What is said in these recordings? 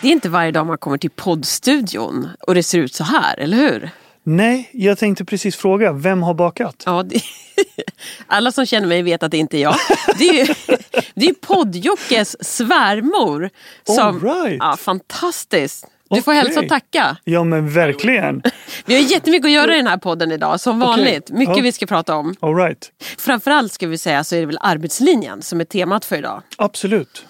Det är inte varje dag man kommer till poddstudion och det ser ut så här, eller hur? Nej, jag tänkte precis fråga, vem har bakat? Ja, det, alla som känner mig vet att det inte är jag. Det är ju det är poddjockes svärmor. Som, All right. ja, fantastiskt. Du får Okej. hälsa och tacka. Ja men verkligen. Vi har jättemycket att göra i den här podden idag, som vanligt. Mycket Ja. vi ska prata om. All right. Framförallt ska vi säga så är det väl arbetslinjen som är temat för idag. Absolut.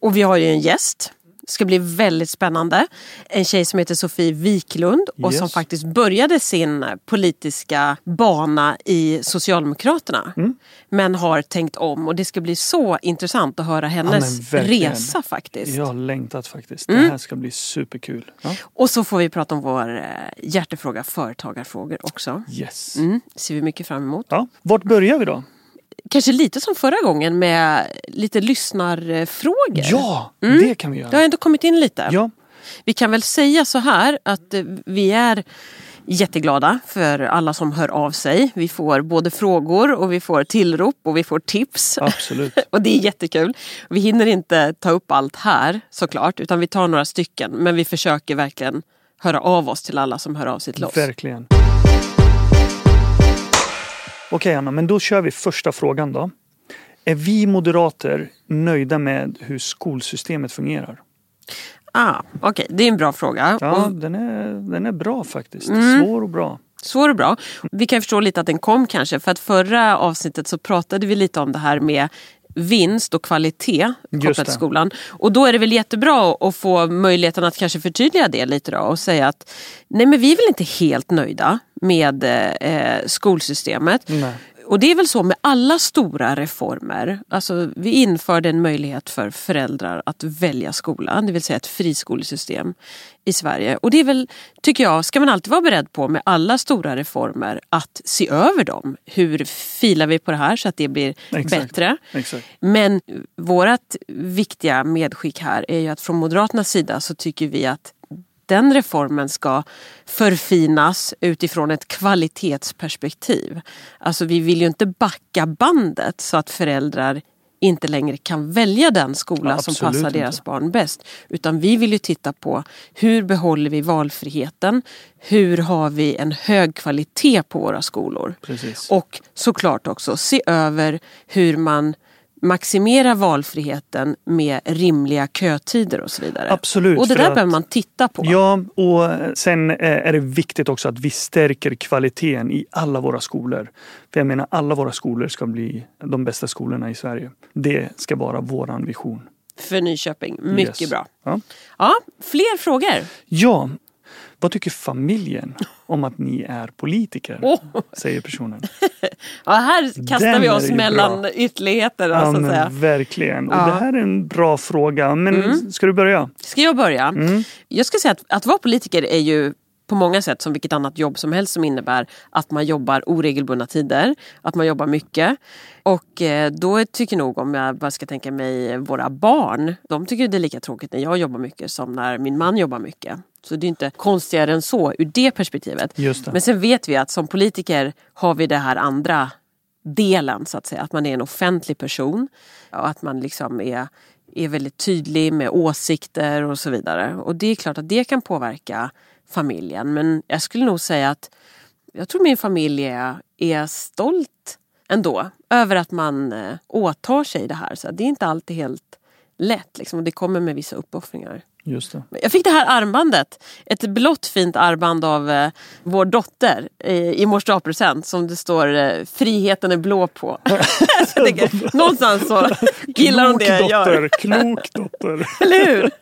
Och vi har ju en gäst. Ska bli väldigt spännande. En tjej som heter Sofie Wiklund och som Yes. faktiskt började sin politiska bana i Socialdemokraterna. Mm. Men har tänkt om och det ska bli så intressant att höra hennes verkligen. resa faktiskt. Jag har längtat faktiskt. Mm. Det här ska bli superkul. Ja. Och så får vi prata om vår eh, hjärtefråga företagarfrågor också. Yes. Mm, ser vi mycket fram emot. Ja. Vart börjar vi då? Kanske lite som förra gången med lite lyssnarfrågor. Ja, det kan vi göra. Det har ändå kommit in lite. Ja, Vi kan väl säga så här att eh, vi är jätteglada för alla som hör av sig. Vi får både frågor och vi får tillrop och vi får tips. absolut. Och det är jättekul. Vi hinner inte ta upp allt här såklart utan vi tar några stycken. Men vi försöker verkligen höra av oss till alla som hör av sig till oss. Verkligen. Okej Anna, men då kör vi första frågan då. Är vi moderater nöjda med hur skolsystemet fungerar? Ah, Okej, det är en bra fråga. Ja, Och den är, den är bra faktiskt. Mm. Svår och bra. Svår och bra. Vi kan förstå lite att den kom kanske för att förra avsnittet så pratade vi lite om det här med vinst och kvalitet kopplat till skolan. Och då är det väl jättebra att få möjligheten att kanske förtydliga det lite då och säga att nej men vi är väl inte helt nöjda med eh, skolsystemet. Nej. Och det är väl så med alla stora reformer. Alltså, vi införde en möjlighet för föräldrar att välja skola, det vill säga ett friskolesystem i Sverige. Och det är väl, tycker jag, ska man alltid vara beredd på med alla stora reformer att se över dem. Hur filar vi på det här så att det blir Exakt. bättre? Exakt. Men vårt viktiga medskick här är ju att från Moderaternas sida så tycker vi att den reformen ska förfinas utifrån ett kvalitetsperspektiv. Alltså vi vill ju inte backa bandet så att föräldrar inte längre kan välja den skola Ja, som passar inte. deras barn bäst. Utan vi vill ju titta på hur behåller vi valfriheten? Hur har vi en hög kvalitet på våra skolor? Precis. Och såklart också se över hur man maximerar valfriheten med rimliga kötider och så vidare. Absolut, Och det där att- behöver man titta på. Ja, och sen eh, är det viktigt också att vi stärker kvaliteten i alla våra skolor. För jag menar, alla våra skolor ska bli de bästa skolorna i Sverige. Det ska vara våran vision. För Nyköping. Mycket Yes. bra. Ja. Ja, fler frågor. ja, vad tycker familjen om att ni är politiker? Åh. Säger personen. Ja, här kastar Den vi oss mellan bra. ytterligheter. Ja, så att säga. verkligen. Och Ja. det här är en bra fråga. Men Mm. ska du börja? Ska jag börja? Mm. Jag ska säga att, att vara politiker är ju på många sätt som vilket annat jobb som helst som innebär att man jobbar oregelbundna tider, att man jobbar mycket. Och eh, då tycker nog, om jag bara ska tänka mig våra barn, de tycker det är lika tråkigt när jag jobbar mycket som när min man jobbar mycket. Så det är inte konstigare än så ur det perspektivet. Det. Men sen vet vi att som politiker har vi det här andra delen så att säga. Att man är en offentlig person och att man liksom är, är väldigt tydlig med åsikter och så vidare. Och det är klart att det kan påverka familjen. Men jag skulle nog säga att jag tror min familj är, är stolt ändå över att man eh, åtar sig det här. Så det är inte alltid helt lätt liksom, och det kommer med vissa uppoffringar. Just det. Jag fick det här armbandet. Ett blått fint armband av eh, vår dotter eh, i mors dagpresent som det står eh, friheten är blå på. så tänker, någonstans så gillar hon det jag gör. klok dotter. Eller hur?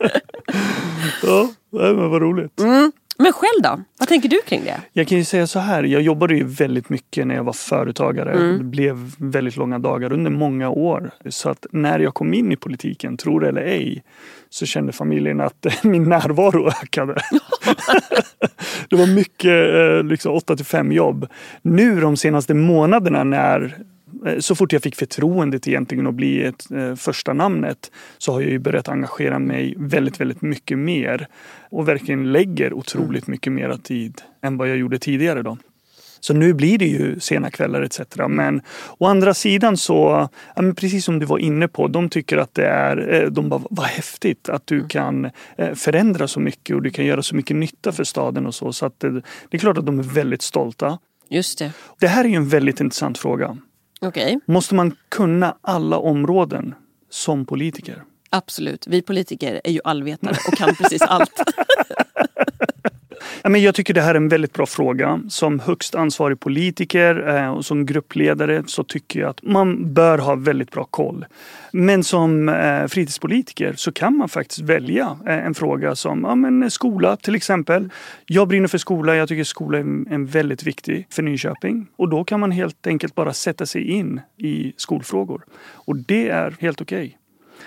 Ja, men vad roligt. Mm. Men själv då? Vad tänker du kring det? Jag kan ju säga så här, jag jobbade ju väldigt mycket när jag var företagare. Mm. Det blev väldigt långa dagar under många år. Så att när jag kom in i politiken, tro det eller ej, så kände familjen att min närvaro ökade. det var mycket eh, liksom 8 till 5 jobb. Nu de senaste månaderna när så fort jag fick förtroendet egentligen att bli ett eh, första namnet så har jag ju börjat engagera mig väldigt, väldigt mycket mer och verkligen lägger otroligt mycket mer tid än vad jag gjorde tidigare då. Så nu blir det ju sena kvällar etc. Men å andra sidan så, ja, precis som du var inne på, de tycker att det är, eh, de bara, vad häftigt att du kan eh, förändra så mycket och du kan göra så mycket nytta för staden och så. Så det, det är klart att de är väldigt stolta. Just det. Det här är ju en väldigt intressant fråga. Okej, Måste man kunna alla områden som politiker? absolut. Vi politiker är ju allvetare och kan precis allt. Men jag tycker det här är en väldigt bra fråga. Som högst ansvarig politiker eh, och som gruppledare så tycker jag att man bör ha väldigt bra koll. Men som eh, fritidspolitiker så kan man faktiskt välja eh, en fråga som ja, men skola till exempel. Jag brinner för skola. Jag tycker skola är, är väldigt viktig för Nyköping. Och då kan man helt enkelt bara sätta sig in i skolfrågor. Och det är helt okej.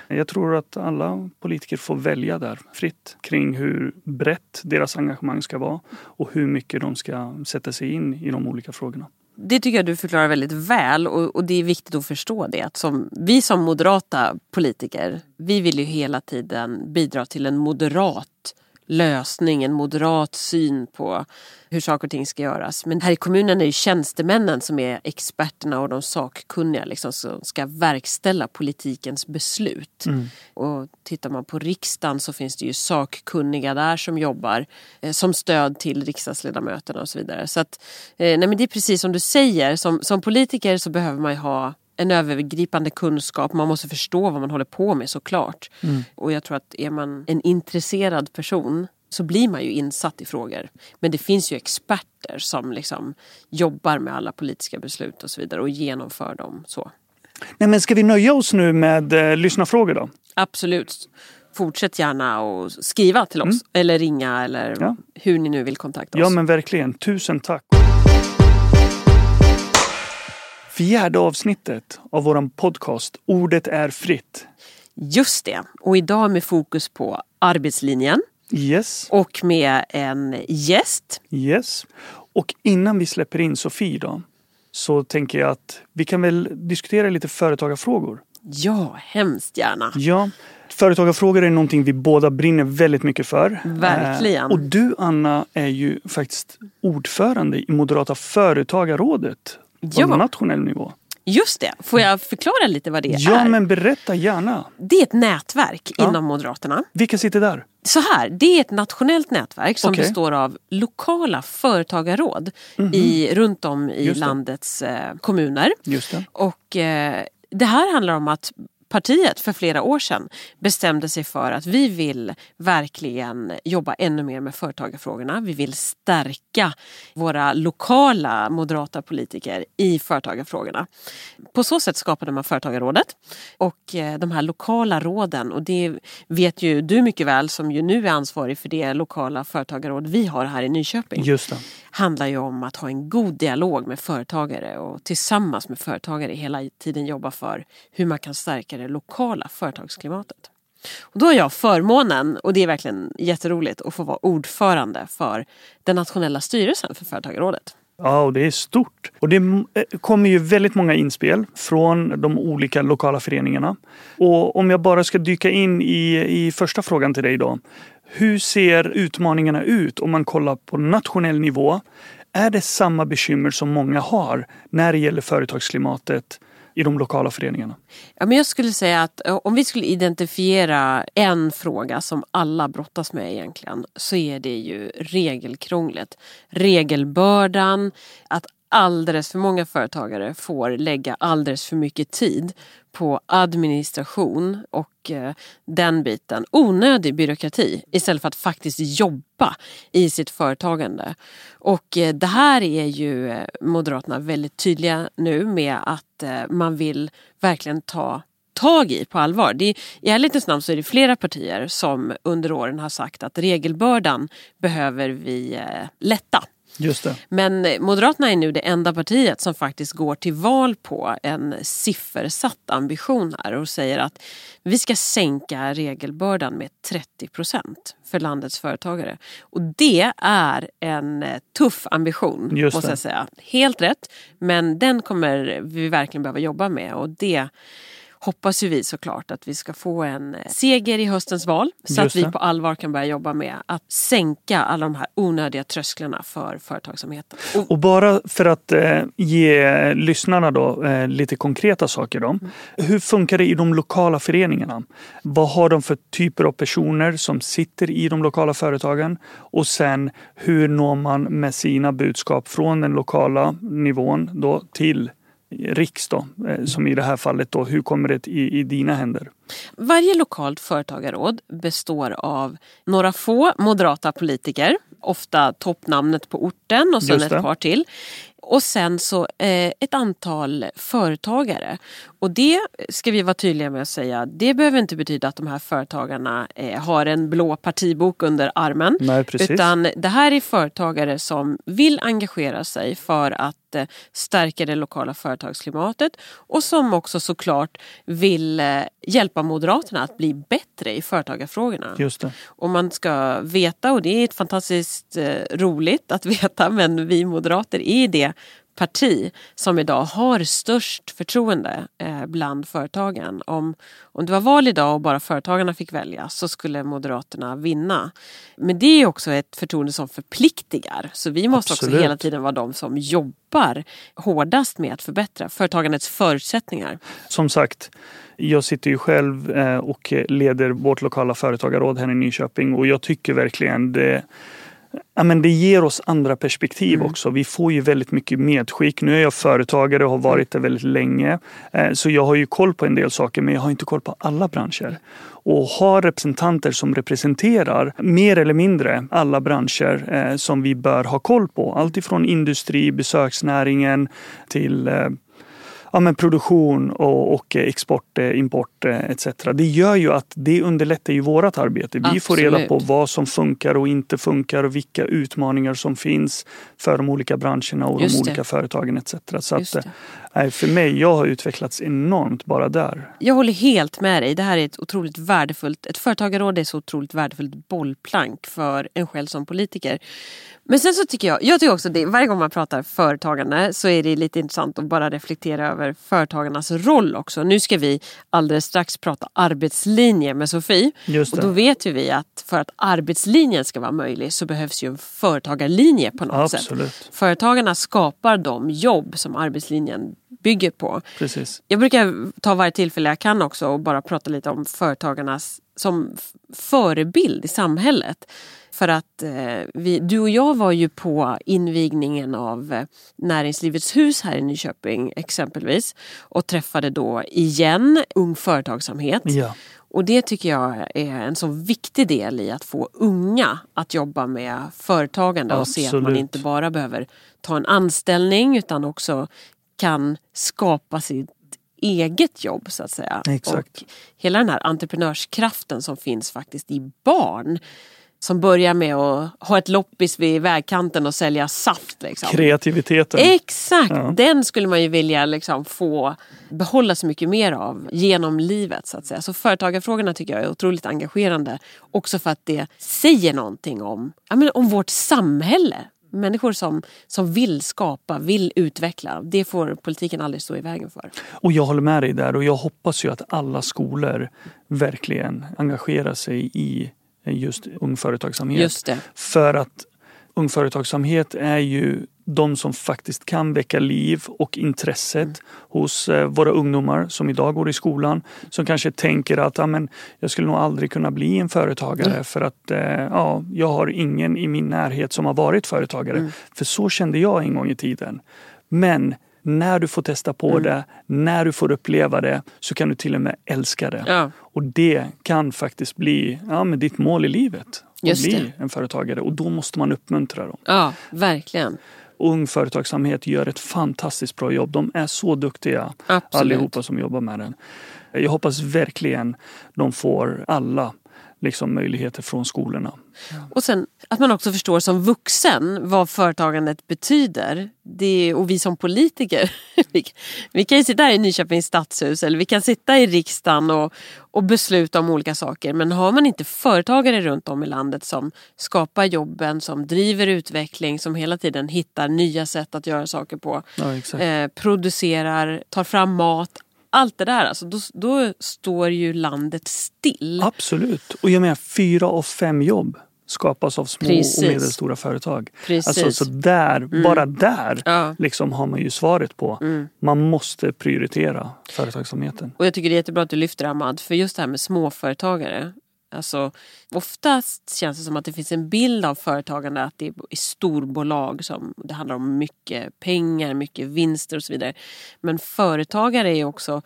Jag tror att alla politiker får välja där fritt kring hur brett deras engagemang ska vara och hur mycket de ska sätta sig in i de olika frågorna. Det tycker jag du förklarar väldigt väl och, och det är viktigt att förstå det. Att som, vi som moderata politiker, vi vill ju hela tiden bidra till en moderat lösning, en moderat syn på hur saker och ting ska göras. Men här i kommunen är det tjänstemännen som är experterna och de sakkunniga liksom, som ska verkställa politikens beslut. Och tittar man på riksdagen så finns det ju sakkunniga där som jobbar eh, som stöd till riksdagsledamöterna och så vidare. Så att, eh, nej men det är precis som du säger, som, som politiker så behöver man ju ha en övergripande kunskap. Man måste förstå vad man håller på med såklart. Och jag tror att är man en intresserad person så blir man ju insatt i frågor. Men det finns ju experter som liksom jobbar med alla politiska beslut och så vidare och genomför dem så. Nej, men ska vi nöja oss nu med eh, lyssnarfrågor då? Absolut. Fortsätt gärna och skriva till oss eller ringa eller Ja. hur ni nu vill kontakta oss. Ja men verkligen. Tusen tack. Fjärde avsnittet av våran podcast Ordet är fritt. Just det. Och idag med fokus på arbetslinjen Yes, och med en gäst. yes. Och innan vi släpper in Sofie då så tänker jag att vi kan väl diskutera lite företagarfrågor. Ja, hemskt gärna. Ja, företagarfrågor är någonting vi båda brinner väldigt mycket för. Verkligen. Eh, och du Anna är ju faktiskt ordförande i Moderata företagarrådet på Ja. nationell nivå. Just det. Får jag förklara lite vad det Ja, är? men berätta gärna. Det är ett nätverk Ja. inom Moderaterna. Vilka sitter där? Så här, det är ett nationellt nätverk som Okej. består av lokala företagarråd i, runt om i landets eh, kommuner. Just det. Och eh, det här handlar om att partiet för flera år sedan bestämde sig för att vi vill verkligen jobba ännu mer med företagarfrågorna. Vi vill stärka våra lokala moderata politiker i företagarfrågorna. På så sätt skapade man Företagarrådet och eh, de här lokala råden och det vet ju du mycket väl som ju nu är ansvarig för det lokala företagarråd vi har här i Nyköping Just det. handlar ju om att ha en god dialog med företagare och tillsammans med företagare hela tiden jobba för hur man kan stärka det lokala företagsklimatet. Och då har jag förmånen, och det är verkligen jätteroligt, att få vara ordförande för den nationella styrelsen för Företagarrådet. Ja, och det är stort. Och det eh, kommer ju väldigt många inspel från de olika lokala föreningarna. Och om jag bara ska dyka in i, i första frågan till dig då. Hur ser utmaningarna ut om man kollar på nationell nivå? Är det samma bekymmer som många har när det gäller företagsklimatet i de lokala föreningarna? Ja, men jag skulle säga att eh, om vi skulle identifiera en fråga som alla brottas med egentligen så är det ju regelkrånglet. Regelbördan, att alldeles för många företagare får lägga alldeles för mycket tid på administration och eh, den biten. Onödig byråkrati istället för att faktiskt jobba i sitt företagande. Och eh, det här är ju eh, Moderaterna väldigt tydliga nu med att eh, man vill verkligen ta tag i på allvar. Det är, I ärlighetens namn så är det flera partier som under åren har sagt att regelbördan behöver vi eh, lätta. Just det. Men Moderaterna är nu det enda partiet som faktiskt går till val på en siffersatt ambition här och säger att vi ska sänka regelbördan med 30 procent för landets företagare. Och det är en eh, tuff ambition Just måste det. jag säga. Helt rätt, men den kommer vi verkligen behöva jobba med och det hoppas ju vi såklart att vi ska få en eh, seger i höstens val. Så att vi på allvar kan börja jobba med att sänka alla de här onödiga trösklarna för företagsamheten. Och, Och bara för att eh, ge lyssnarna då, eh, lite konkreta saker. Då. Hur funkar det i de lokala föreningarna? Vad har de för typer av personer som sitter i de lokala företagen? Och sen hur når man med sina budskap från den lokala nivån då till riks då, eh, som i det här fallet då, hur kommer det i, i dina händer? Varje lokalt företagarråd består av några få moderata politiker, ofta toppnamnet på orten och sen ett par till. Och sen så eh, ett antal företagare. Och det ska vi vara tydliga med att säga, det behöver inte betyda att de här företagarna eh, har en blå partibok under armen. Nej. Utan det här är företagare som vill engagera sig för att eh, stärka det lokala företagsklimatet och som också såklart vill eh, hjälpa Moderaterna att bli bättre i företagarfrågorna. Just det. Och man ska veta, och det är ett fantastiskt eh, roligt att veta, men vi moderater är det parti som idag har störst förtroende eh, bland företagen. Om, om det var val idag och bara företagarna fick välja så skulle Moderaterna vinna. Men det är också ett förtroende som förpliktigar. Så vi måste också Absolut. hela tiden vara de som jobbar hårdast med att förbättra företagandets förutsättningar. Som sagt, jag sitter ju själv eh, och leder vårt lokala företagarråd här i Nyköping och jag tycker verkligen det Ja, men det ger oss andra perspektiv också. Vi får ju väldigt mycket medskick. Nu är jag företagare och har varit det väldigt länge. Eh, Så jag har ju koll på en del saker men jag har inte koll på alla branscher. Och ha representanter som representerar mer eller mindre alla branscher eh, som vi bör ha koll på. Allt ifrån industri, besöksnäringen till eh, ja, men produktion och, och export, eh, import eh, etc. Det gör ju att det underlättar ju vårat arbete. Vi får reda Absolut. på vad som funkar och inte funkar och vilka utmaningar som finns för de olika branscherna och Just de det. olika företagen etc. Så att, det. eh, nej, för mig, jag har utvecklats enormt bara där. Jag håller helt med dig. Det här är ett otroligt värdefullt, ett företagarråd är ett så otroligt värdefullt bollplank för en själv som politiker. Men sen så tycker jag, jag tycker också det, varje gång man pratar företagande så är det lite intressant att bara reflektera över företagarnas roll också. Nu ska vi alldeles strax prata arbetslinje med Sofie. Och då vet ju vi att för att arbetslinjen ska vara möjlig så behövs ju en företagarlinje på något sätt. Absolut, Företagarna skapar de jobb som arbetslinjen bygger på. precis. Jag brukar ta varje tillfälle jag kan också och bara prata lite om företagarnas som förebild i samhället. För att eh, vi, du och jag var ju på invigningen av eh, Näringslivets hus här i Nyköping exempelvis och träffade då igen Ung Företagsamhet. Ja, Och det tycker jag är en så viktig del i att få unga att jobba med företagande och se att man Absolut. inte bara behöver ta en anställning utan också kan skapa sitt eget jobb så att säga. Exakt. Och hela den här entreprenörskraften som finns faktiskt i barn som börjar med att ha ett loppis vid vägkanten och sälja saft. Liksom. kreativiteten. Exakt, Ja. den skulle man ju vilja liksom få behålla så mycket mer av genom livet. Så att säga. Så företagarfrågorna tycker jag är otroligt engagerande. Också för att det säger någonting om, ja, men om vårt samhälle. Människor som, som vill skapa, vill utveckla. Det får politiken aldrig stå i vägen för. Och jag håller med dig där och jag hoppas ju att alla skolor verkligen engagerar sig i just ung företagsamhet. Just det. För att ung företagsamhet är ju de som faktiskt kan väcka liv och intresset hos eh, våra ungdomar som idag går i skolan. Som kanske tänker att ja, men, jag skulle nog aldrig kunna bli en företagare Mm. för att eh, ja, jag har ingen i min närhet som har varit företagare. Mm. För så kände jag en gång i tiden. Men när du får testa på Mm. det, när du får uppleva det så kan du till och med älska det. Ja. Och det kan faktiskt bli ja, men ditt mål i livet. Att Just bli det. en företagare och då måste man uppmuntra dem. ja, verkligen. Ung företagsamhet gör ett fantastiskt bra jobb. De är så duktiga Absolut. allihopa som jobbar med den. Jag hoppas verkligen de får alla liksom, möjligheter från skolorna. Och sen att man också förstår som vuxen vad företagandet betyder. Det, och vi som politiker, vi, vi kan ju sitta här i Nyköpings stadshus eller vi kan sitta i riksdagen och, och besluta om olika saker. Men har man inte företagare runt om i landet som skapar jobben, som driver utveckling, som hela tiden hittar nya sätt att göra saker på. Ja. Eh, producerar, tar fram mat. Allt det där, alltså, då, då står ju landet still. Absolut. Och jag menar, fyra av fem jobb skapas av små Precis. och medelstora företag. Precis. Alltså, så där, bara där Ja. liksom har man ju svaret på. Man måste prioritera företagsamheten. Och jag tycker det är jättebra att du lyfter Ahmad, för just det här med småföretagare. Alltså, oftast känns det som att det finns en bild av företagande att det är storbolag som det handlar om mycket pengar, mycket vinster och så vidare. Men företagare är också,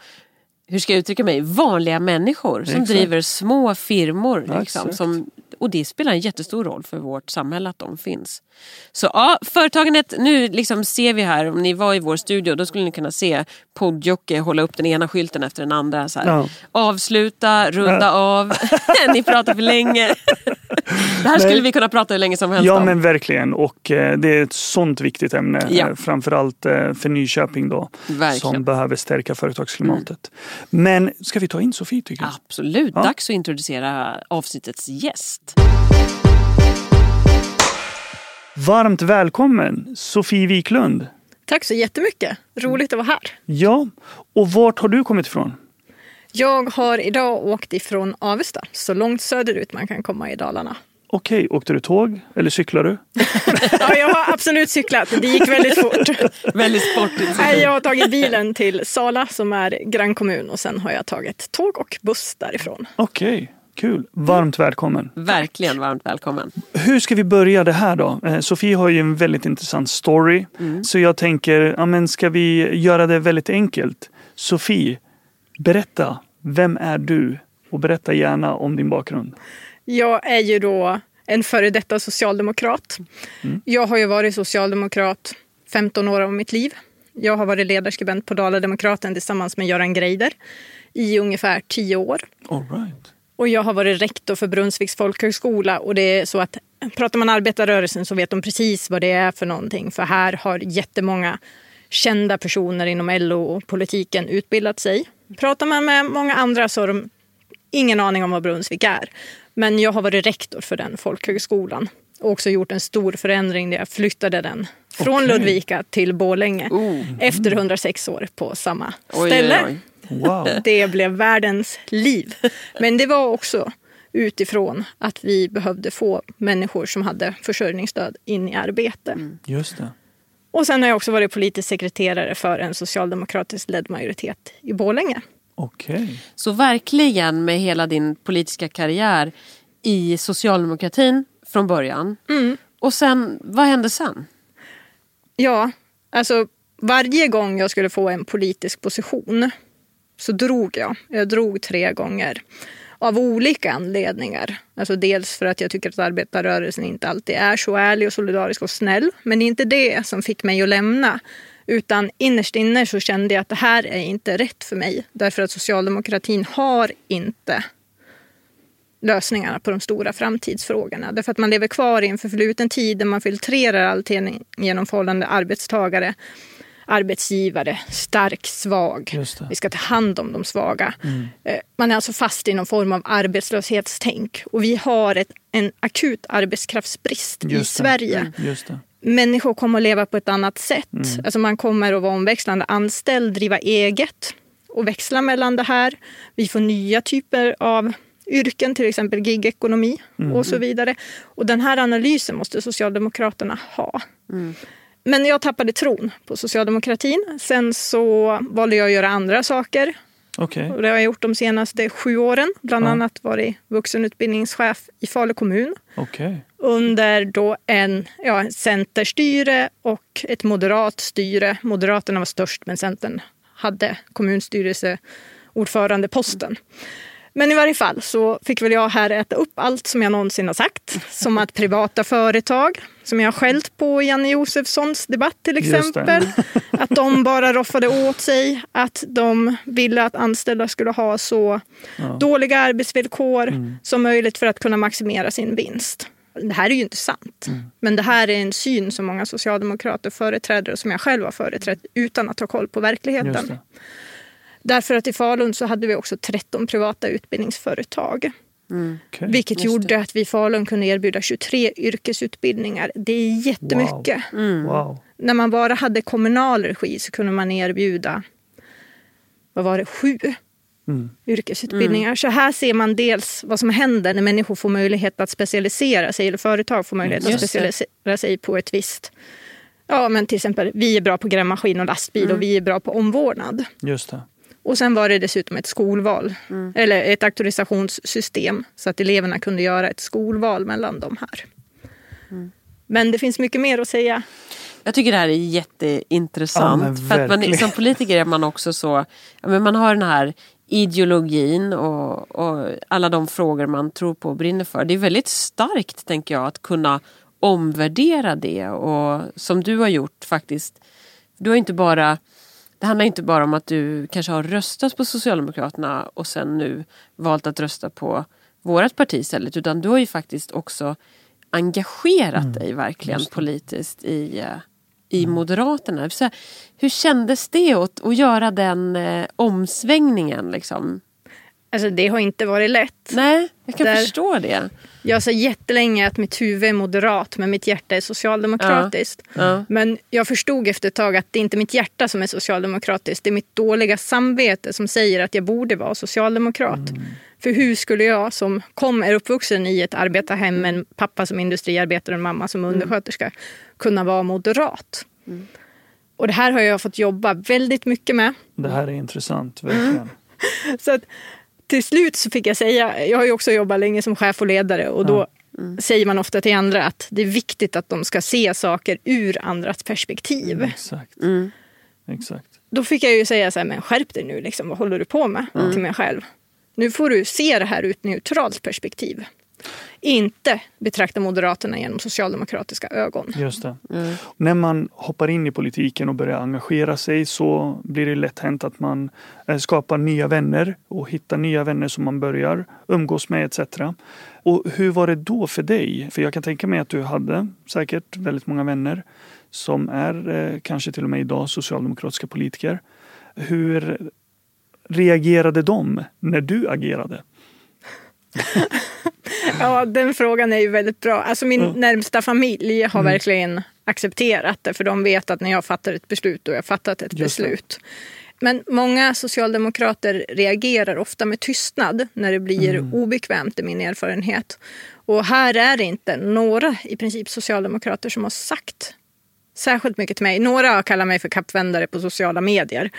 hur ska jag uttrycka mig, vanliga människor som Exakt. driver små firmor. Ja, Liksom, som, och det spelar en jättestor roll för vårt samhälle att de finns. Så ja, företagandet, nu liksom ser vi här, om ni var i vår studio då skulle ni kunna se Podjocke hålla upp den ena skylten efter den andra. Så. Ja. Avsluta, runda av, ni pratar för länge. det här skulle Nej. vi kunna prata hur länge som helst Ja om. men verkligen och eh, det är ett sånt viktigt ämne. Ja. eh, Framförallt eh, för Nyköping då. Verkligen. Som behöver stärka företagsklimatet. Men ska vi ta in Sofie tycker jag? Absolut, Ja. dags att introducera avsnittets gäst. Varmt välkommen Sofie Wiklund. Tack så jättemycket. Roligt att vara här. Ja, och vart har du kommit ifrån? Jag har idag åkt ifrån Avesta, så långt söderut man kan komma i Dalarna. Okej, åkte du tåg eller cyklar du? Ja, jag har absolut cyklat. Det gick väldigt fort. Väldigt sportigt. Nej, Jag har tagit bilen till Sala som är grannkommun och sen har jag tagit tåg och buss därifrån. Okej, kul. Varmt välkommen. Verkligen varmt välkommen. Hur ska vi börja det här då? Eh, Sofie har ju en väldigt intressant story. Så jag tänker, ja, men ska vi göra det väldigt enkelt? Sofie, berätta. Vem är du? Och berätta gärna om din bakgrund. Jag är ju då en före detta socialdemokrat. Jag har ju varit socialdemokrat 15 år av mitt liv. Jag har varit ledarskribent på Dala-Demokraten tillsammans med Göran Greider i ungefär 10 år. All right. Och jag har varit rektor för Brunnsviks folkhögskola och det är så att pratar man arbetarrörelsen så vet de precis vad det är för någonting. För här har jättemånga kända personer inom LO och politiken utbildat sig. Pratar man med många andra så har de ingen aning om vad Brunnsvik är. Men jag har varit rektor för den folkhögskolan och också gjort en stor förändring där jag flyttade den från Okej. Ludvika till Borlänge Oh. efter 106 år på samma Oj, ställe. oj, oj. Wow. Det blev världens liv. Men det var också utifrån att vi behövde få människor som hade försörjningsstöd in i arbete. Just det. Och sen har jag också varit politisk sekreterare för en socialdemokratiskt ledd majoritet i Borlänge. Okej. Så verkligen med hela din politiska karriär i socialdemokratin från början. Och sen, vad hände sen? Ja, alltså varje gång jag skulle få en politisk position så drog jag. Jag drog tre gånger. Av olika anledningar. Alltså dels för att jag tycker att arbetarrörelsen inte alltid är så ärlig och solidarisk och snäll. Men det är inte det som fick mig att lämna. Utan innerst inne så kände jag att det här är inte rätt för mig. Därför att socialdemokratin har inte lösningarna på de stora framtidsfrågorna. Därför att man lever kvar i en förfluten tid där man filtrerar allting genom förhållande arbetstagare, arbetsgivare, stark, svag. Vi ska ta hand om de svaga. Eh, Man är alltså fast i någon form av arbetslöshetstänk. Och vi har ett, en akut arbetskraftsbrist i. Sverige det. Människor kommer att leva på ett annat sätt. Alltså man kommer att vara omväxlande anställd, driva eget och växla mellan det här. Vi får nya typer av yrken, till exempel gigekonomi och så vidare. Och den här analysen måste Socialdemokraterna ha. Men jag tappade tron på socialdemokratin. Sen så valde jag att göra andra saker. Okej. Och det har jag gjort de senaste sju åren. Bland Ja. annat varit vuxenutbildningschef i Falu kommun Okej. under då en, ja, en centerstyre och ett moderat styre. Moderaterna var störst men Centern hade kommunstyrelseordförandeposten. Men i varje fall så fick väl jag här äta upp allt som jag någonsin har sagt. Som att privata företag, som jag har skällt på i Janne Josefssons debatt till exempel. Att de bara roffade åt sig, att de ville att anställda skulle ha så dåliga arbetsvillkor som möjligt för att kunna maximera sin vinst. Det här är ju inte sant. Men det här är en syn som många socialdemokrater företräder och som jag själv har företrätt utan att ha koll på verkligheten. Därför att i Falun så hade vi också 13 privata utbildningsföretag. Okej. Vilket Just gjorde att vi i Falun kunde erbjuda 23 yrkesutbildningar. Det är jättemycket. Wow. När man bara hade kommunal regi så kunde man erbjuda vad var det, sju Mm. yrkesutbildningar. Så här ser man dels vad som händer när människor får möjlighet att specialisera sig eller företag får möjlighet att det. specialisera sig på ett visst Ja, men till exempel vi är bra på grävmaskin och lastbil och vi är bra på omvårdnad. Just det. Och sen var det dessutom ett skolval, eller ett auktorisationssystem så att eleverna kunde göra ett skolval mellan de här. Men det finns mycket mer att säga. Jag tycker det här är jätteintressant. Ja, för att man, som politiker är man också så... Ja, men man har den här ideologin och, och alla de frågor man tror på och brinner för. Det är väldigt starkt, tänker jag, att kunna omvärdera det. Och som du har gjort faktiskt. Du har inte bara... Det handlar inte bara om att du kanske har röstat på Socialdemokraterna och sen nu valt att rösta på vårt parti istället. Utan du har ju faktiskt också engagerat dig verkligen politiskt i, eh, i Moderaterna. Så, hur kändes det att, att göra den eh, omsvängningen? Liksom? Alltså det har inte varit lätt. Nej, jag kan Där- förstå det. Jag sa jättelänge att mitt huvud är moderat men mitt hjärta är socialdemokratiskt. Ja. Men jag förstod efter ett tag att det är inte mitt hjärta som är socialdemokratiskt. Det är mitt dåliga samvete som säger att jag borde vara socialdemokrat. För hur skulle jag som kom, är uppvuxen i ett arbetarhem med en pappa som industriarbetare och en mamma som undersköterska kunna vara moderat? Och det här har jag fått jobba väldigt mycket med. Det här är intressant, verkligen. Så att, till slut så fick jag säga, jag har ju också jobbat länge som chef och ledare och då säger man ofta till andra att det är viktigt att de ska se saker ur andras perspektiv. Exakt. Exakt. Då fick jag ju säga så här, men skärp dig nu, liksom, vad håller du på med? Till mig själv. Nu får du se det här ur ett neutralt perspektiv. Inte betrakta Moderaterna genom socialdemokratiska ögon. Just det. När man hoppar in i politiken och börjar engagera sig så blir det lätt hänt att man eh, skapar nya vänner och hittar nya vänner som man börjar umgås med etc. Och hur var det då för dig? För jag kan tänka mig att du hade säkert väldigt många vänner som är eh, kanske till och med idag socialdemokratiska politiker. Hur reagerade de när du agerade? Ja, den frågan är ju väldigt bra. Alltså min närmsta familj har verkligen accepterat det för de vet att när jag fattar ett beslut då har jag fattat ett Just det. beslut. Men många socialdemokrater reagerar ofta med tystnad när det blir obekvämt, är min erfarenhet. Och här är det inte några i princip socialdemokrater som har sagt särskilt mycket till mig. Några kallar mig för kappvändare på sociala medier.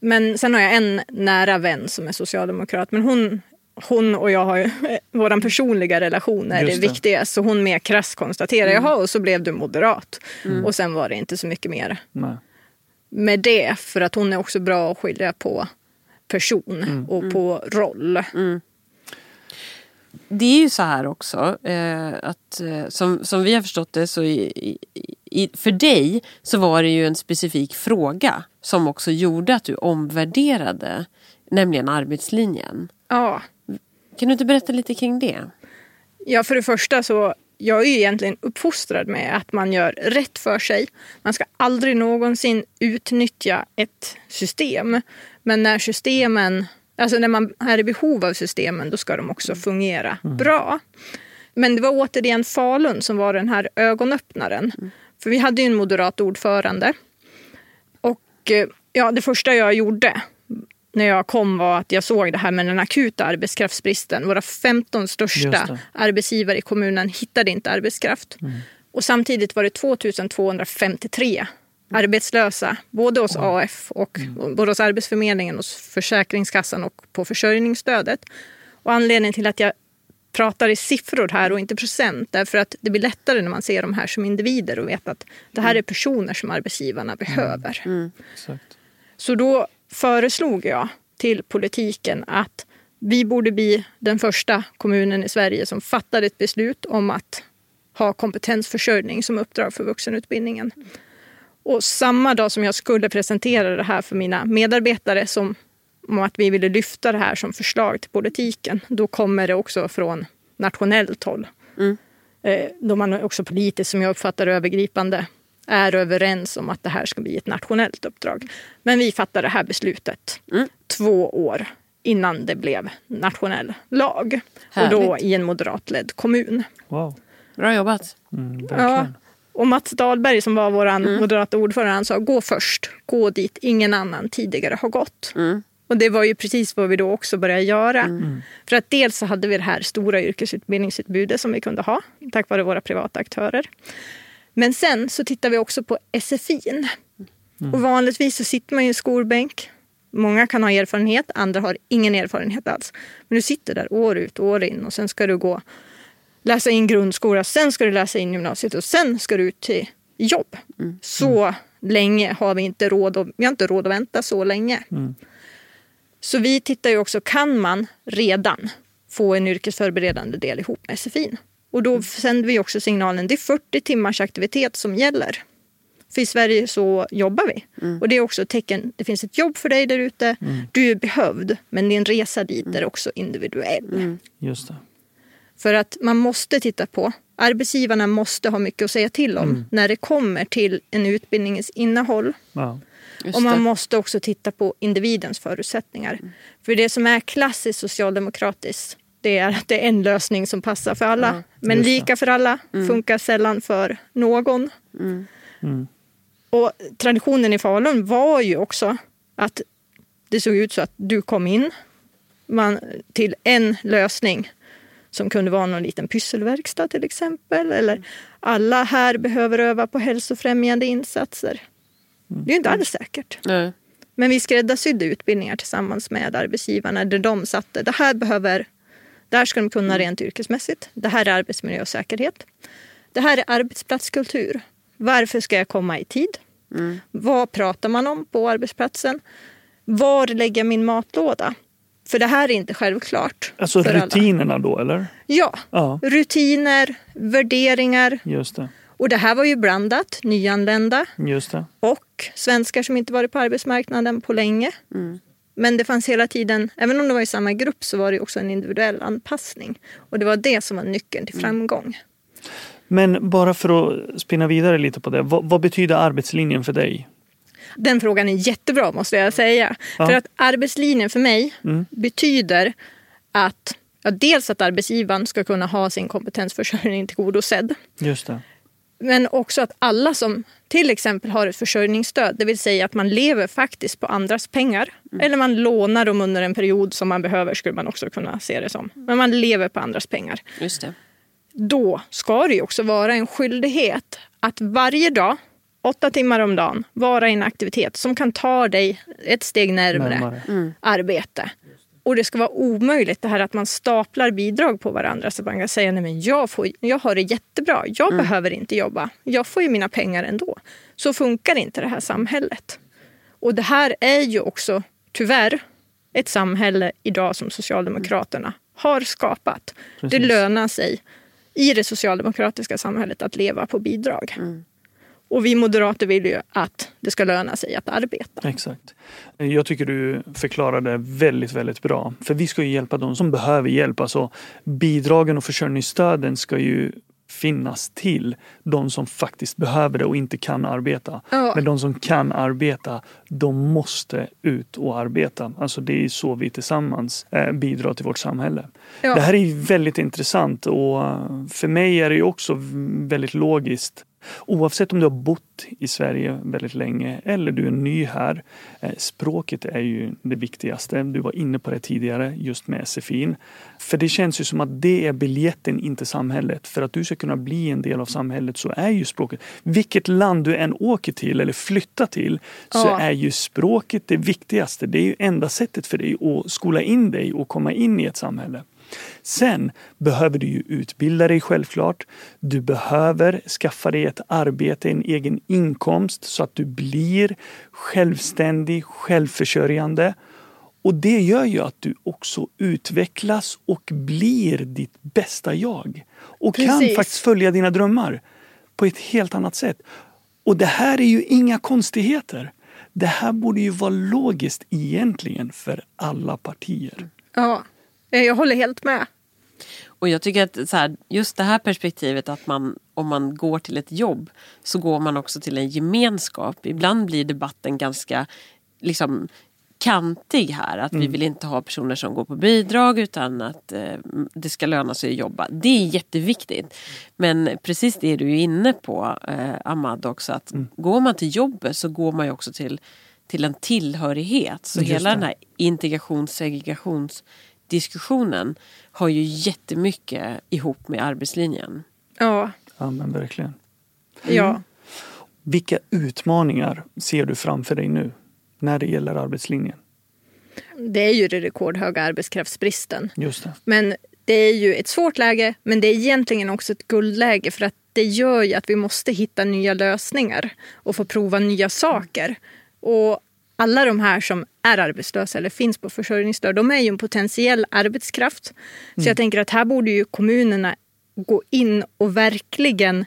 Men sen har jag en nära vän som är socialdemokrat. Men hon, hon och jag har ju, vår personliga relation är det, det. viktiga. Så hon mer krass konstaterar, jaha och så blev du moderat. Och sen var det inte så mycket mer Nej. med det. För att hon är också bra att skilja på person och på roll. Det är ju så här också, eh, att eh, som, som vi har förstått det så i, i, för dig så var det ju en specifik fråga som också gjorde att du omvärderade, nämligen arbetslinjen. Ja. Kan du inte berätta lite kring det? Ja, för det första så jag är ju egentligen uppfostrad med att man gör rätt för sig. Man ska aldrig någonsin utnyttja ett system. Men när systemen, alltså när man är i behov av systemen, då ska de också fungera bra. Men det var återigen Falun som var den här ögonöppnaren. För vi hade ju en moderat ordförande. Och eh, ja, det första jag gjorde när jag kom var att jag såg det här med den akuta arbetskraftsbristen. Våra 15 Just största arbetsgivare i kommunen hittade inte arbetskraft. Och samtidigt var det 2253 arbetslösa, både hos AF och både hos Arbetsförmedlingen, hos Försäkringskassan och på försörjningsstödet. Och anledningen till att jag pratar i siffror här och inte procent, därför att det blir lättare när man ser de här som individer och vet att det här är personer som arbetsgivarna behöver. Exakt. Så då föreslog jag till politiken att vi borde bli den första kommunen i Sverige som fattade ett beslut om att ha kompetensförsörjning som uppdrag för vuxenutbildningen. Och samma dag som jag skulle presentera det här för mina medarbetare som om att vi ville lyfta det här som förslag till politiken, då kommer det också från nationellt håll. Eh, Då man också politiskt, som jag uppfattar övergripande, är överens om att det här ska bli ett nationellt uppdrag. Men vi fattade det här beslutet två år innan det blev nationell lag. Och då Härligt. i en moderatledd kommun. Wow. Bra jobbat. Mm, Ja. Och Mats Dahlberg som var vår moderata ordförande, han sa gå först, gå dit ingen annan tidigare har gått. Och det var ju precis vad vi då också började göra. För att dels så hade vi det här stora yrkesutbildningsutbudet som vi kunde ha tack vare våra privata aktörer. Men sen så tittar vi också på SFIn. Och vanligtvis så sitter man i en skolbänk. Många kan ha erfarenhet, andra har ingen erfarenhet alls. Men du sitter där år ut och år in och sen ska du gå läsa in grundskola, sen ska du läsa in gymnasiet och sen ska du ut till jobb. Så länge har vi inte råd, och, vi har inte råd att vänta så länge. Så vi tittar ju också, kan man redan få en yrkesförberedande del ihop med SFI? Och då sänder vi också signalen, det är 40 timmars aktivitet som gäller. För i Sverige så jobbar vi. Och det är också ett tecken, det finns ett jobb för dig där ute, du är behövd, men din resa dit är också individuell. Just det. För att man måste titta på, arbetsgivarna måste ha mycket att säga till om när det kommer till en utbildningens innehåll. Ja. Just Och man måste också titta på individens förutsättningar. För det som är klassiskt socialdemokratiskt det är att det är en lösning som passar för alla. Men Just det. lika för alla funkar sällan för någon. Och traditionen i Falun var ju också att det såg ut så att du kom in man, till en lösning som kunde vara någon liten pysselverkstad till exempel. Eller alla här behöver öva på hälsofrämjande insatser. Det är ju inte alls säkert. Nej. Men vi skräddarsydde utbildningar tillsammans med arbetsgivarna där de satte det här behöver, det här ska de kunna rent yrkesmässigt. Det här är arbetsmiljö och säkerhet. Det här är arbetsplatskultur. Varför ska jag komma i tid? Vad pratar man om på arbetsplatsen? Var lägger jag min matlåda? För det här är inte självklart. Alltså för alla. rutinerna då eller? Ja, Ja, rutiner, värderingar. just det. Och det här var ju blandat, nyanlända och svenskar som inte varit på arbetsmarknaden på länge. Men det fanns hela tiden, även om det var i samma grupp, så var det också en individuell anpassning. Och det var det som var nyckeln till framgång. Men bara för att spinna vidare lite på det. Vad, vad betyder arbetslinjen för dig? Den frågan är jättebra måste jag säga. Ja. För att arbetslinjen för mig betyder att ja, dels att arbetsgivaren ska kunna ha sin kompetensförsörjning tillgodosedd. Just det. Men också att alla som till exempel har ett försörjningsstöd, det vill säga att man lever faktiskt på andras pengar. Eller man lånar dem under en period som man behöver, skulle man också kunna se det som. Men man lever på andras pengar. Just det. Då ska det ju också vara en skyldighet att varje dag, åtta timmar om dagen, vara i en aktivitet som kan ta dig ett steg närmare, Närmare. arbete. Och det ska vara omöjligt det här att man staplar bidrag på varandra så man kan säga nej men jag, får, jag har det jättebra, jag behöver inte jobba, jag får ju mina pengar ändå. Så funkar inte det här samhället. Och det här är ju också tyvärr ett samhälle idag som Socialdemokraterna har skapat. Det Precis. lönar sig i det socialdemokratiska samhället att leva på bidrag. Och vi moderater vill ju att det ska löna sig att arbeta. Exakt. Jag tycker du förklarade väldigt, väldigt bra. För vi ska ju hjälpa de som behöver hjälp. Alltså bidragen och försörjningsstöden ska ju finnas till de som faktiskt behöver det och inte kan arbeta. Ja. Men de som kan arbeta, de måste ut och arbeta. Alltså det är så vi tillsammans eh, bidrar till vårt samhälle. Ja. Det här är väldigt intressant och eh, för mig är det också väldigt logiskt. Oavsett om du har bott i Sverige väldigt länge eller du är ny här. eh, Språket är ju det viktigaste. Du var inne på det tidigare just med SFI. För det känns ju som att det är biljetten in till samhället. För att du ska kunna bli en del av samhället så är ju språket. Vilket land du än åker till eller flyttar till så Ja. är ju språket det viktigaste. Det är ju enda sättet för dig att skola in dig och komma in i ett samhälle. Sen behöver du ju utbilda dig självklart. Du behöver skaffa dig ett arbete, en egen inkomst så att du blir självständig, självförsörjande. Och det gör ju att du också utvecklas och blir ditt bästa jag. Och kan Precis. faktiskt följa dina drömmar på ett helt annat sätt. Och det här är ju inga konstigheter. Det här borde ju vara logiskt egentligen för alla partier. Ja, jag håller helt med. Och jag tycker att så här, just det här perspektivet att man om man går till ett jobb så går man också till en gemenskap. Ibland blir debatten ganska liksom kantig här. Att vi vill inte ha personer som går på bidrag utan att eh, det ska löna sig att jobba. Det är jätteviktigt. Men precis det du är inne på eh, Ahmad också att går man till jobbet så går man ju också till till en tillhörighet. Så Just hela det. den här integrations segregationsdiskussionen har ju jättemycket ihop med arbetslinjen. Ja, Ja, men verkligen. ja. Vilka utmaningar ser du framför dig nu när det gäller arbetslinjen? Det är ju den rekordhöga arbetskraftsbristen. Just det. Men det är ju ett svårt läge, men det är egentligen också ett guldläge för att det gör ju att vi måste hitta nya lösningar och få prova nya saker. Och alla de här som är arbetslösa eller finns på försörjningsstöd, de är ju en potentiell arbetskraft. Så jag tänker att här borde ju kommunerna gå in och verkligen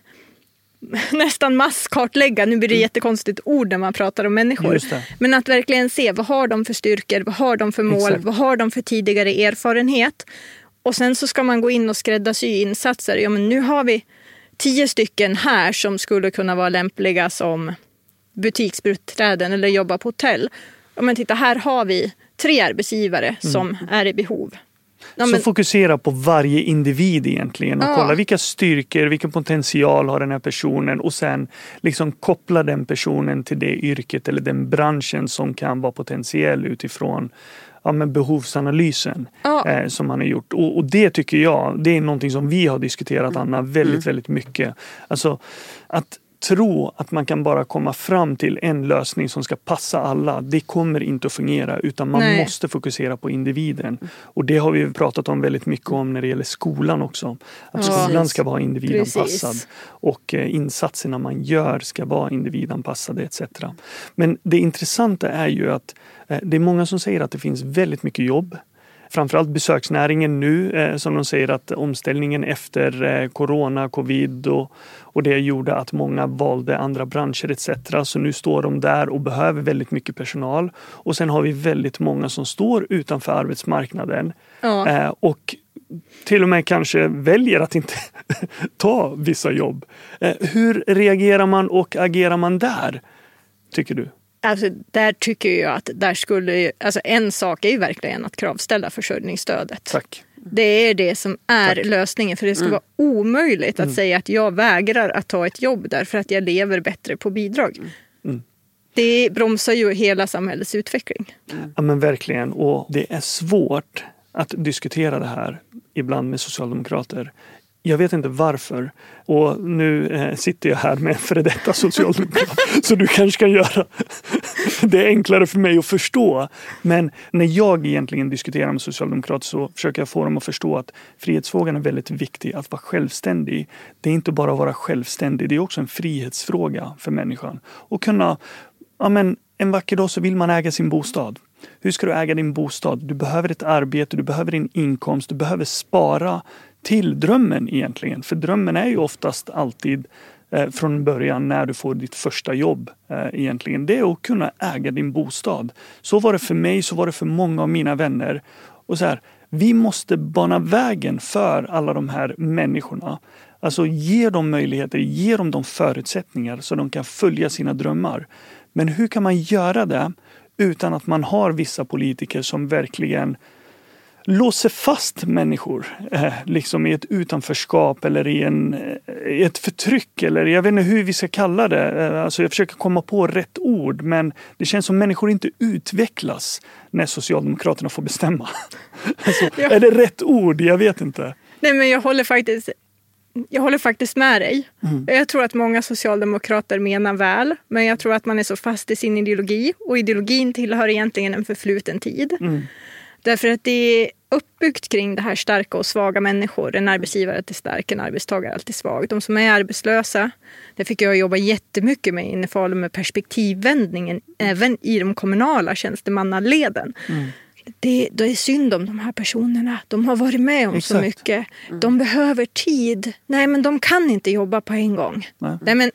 nästan masskartlägga. Nu blir det jättekonstigt ord när man pratar om människor. Men att verkligen se vad har de för styrkor, vad har de för mål, Exakt. vad har de för tidigare erfarenhet. Och sen så ska man gå in och skräddarsy insatser. Ja, men nu har vi tio stycken här som skulle kunna vara lämpliga som butiksbiträden eller jobba på hotell. Ja, men titta, här har vi tre arbetsgivare som är i behov. Ja, Så men, fokusera på varje individ egentligen och Ja. kolla vilka styrkor, vilken potential har den här personen och sen liksom koppla den personen till det yrket eller den branschen som kan vara potentiell utifrån ja, men behovsanalysen Ja. eh, som man har gjort. Och, och det tycker jag, det är någonting som vi har diskuterat Anna väldigt, väldigt mycket. Alltså att tro att man kan bara komma fram till en lösning som ska passa alla, det kommer inte att fungera utan man Nej. måste fokusera på individen. Och det har vi pratat om väldigt mycket om när det gäller skolan också. Att Ja. skolan ska vara individanpassad Precis. och eh, insatserna man gör ska vara individanpassade etc. Men det intressanta är ju att eh, det är många som säger att det finns väldigt mycket jobb framförallt besöksnäringen nu eh, som de säger att omställningen efter eh, corona, covid och, och det gjorde att många valde andra branscher etc. Så nu står de där och behöver väldigt mycket personal. Och sen har vi väldigt många som står utanför arbetsmarknaden Ja. eh, och till och med kanske väljer att inte ta vissa jobb. Hur reagerar man och agerar man där? Tycker du? Alltså, där tycker jag att där skulle alltså en sak är ju verkligen att kravställa försörjningsstödet. Tack. Det är det som är Tack. lösningen. För det ska vara omöjligt att säga att jag vägrar att ta ett jobb därför att jag lever bättre på bidrag. Mm. Det bromsar ju hela samhällets utveckling. Ja men verkligen. Och det är svårt att diskutera det här ibland med socialdemokrater. Jag vet inte varför. Och nu eh, sitter jag här med en före detta socialdemokrat. så du kanske kan göra det enklare för mig att förstå. Men när jag egentligen diskuterar med socialdemokrater så försöker jag få dem att förstå att frihetsfrågan är väldigt viktig. Att vara självständig. Det är inte bara att vara självständig. Det är också en frihetsfråga för människan. Och kunna ja, men en vacker dag så vill man äga sin bostad. Hur ska du äga din bostad? Du behöver ett arbete, du behöver din inkomst, du behöver spara till drömmen egentligen. För drömmen är ju oftast alltid eh, från början när du får ditt första jobb eh, egentligen. Det är att kunna äga din bostad. Så var det för mig, så var det för många av mina vänner. Och så här, vi måste bana vägen för alla de här människorna. Alltså ge dem möjligheter, ge dem de förutsättningar så de kan följa sina drömmar. Men hur kan man göra det utan att man har vissa politiker som verkligen låser fast människor eh, liksom i ett utanförskap eller i, en, eh, i ett förtryck eller jag vet inte hur vi ska kalla det. Eh, alltså jag försöker komma på rätt ord men det känns som människor inte utvecklas när Socialdemokraterna får bestämma. alltså, Ja. Är det rätt ord? Jag vet inte. Nej, men jag håller faktiskt, jag håller faktiskt med dig. Mm. Jag tror att många socialdemokrater menar väl, men jag tror att man är så fast i sin ideologi och ideologin tillhör egentligen en förfluten tid. Mm. Därför att det är uppbyggt kring det här starka och svaga människor. En arbetsgivare är alltid stark, en arbetstagare är alltid svag. De som är arbetslösa, det fick jag jobba jättemycket med inne i Falun med perspektivvändningen även i de kommunala tjänstemannaleden. Mm. Det, det är synd om de här personerna. De har varit med om så Exakt. mycket. De behöver tid. Nej, men de kan inte jobba på en gång. Nej. Nej, men,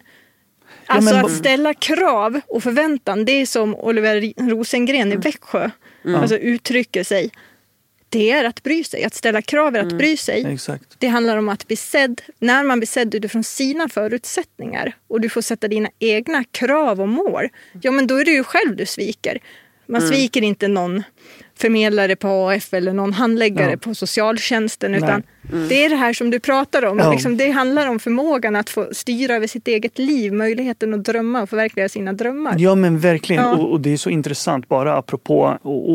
alltså men- att ställa krav och förväntan, det är som Oliver Rosengren i Växjö alltså, uttrycker sig. Det är att bry sig. Att ställa krav är att bry sig. Exakt. Det handlar om att bli sedd. När man blir sedd utifrån sina förutsättningar och du får sätta dina egna krav och mål, ja men då är det ju själv du sviker. Man sviker inte någon förmedlare på AF eller någon handläggare Ja. på socialtjänsten. Utan det är det här som du pratar om. Ja. Liksom, det handlar om förmågan att få styra över sitt eget liv, möjligheten att drömma och förverkliga sina drömmar. Ja men verkligen. Ja. Och, och det är så intressant bara apropå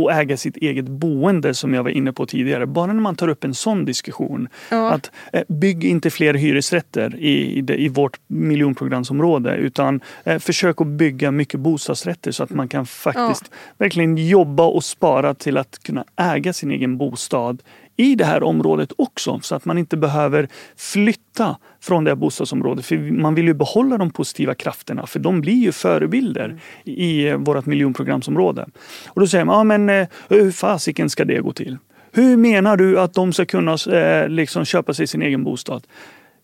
att äga sitt eget boende som jag var inne på tidigare. Bara när man tar upp en sån diskussion. Ja. Att eh, bygg inte fler hyresrätter i, i, det, i vårt miljonprogramsområde utan eh, försök att bygga mycket bostadsrätter så att man kan faktiskt verkligen jobba och spara till att kunna äga sin egen bostad i det här området också så att man inte behöver flytta från det här bostadsområdet. För man vill ju behålla de positiva krafterna för de blir ju förebilder i eh, vårt miljonprogramsområde. Och då säger man, ja men eh, hur fasiken ska det gå till? Hur menar du att de ska kunna eh, liksom köpa sig sin egen bostad?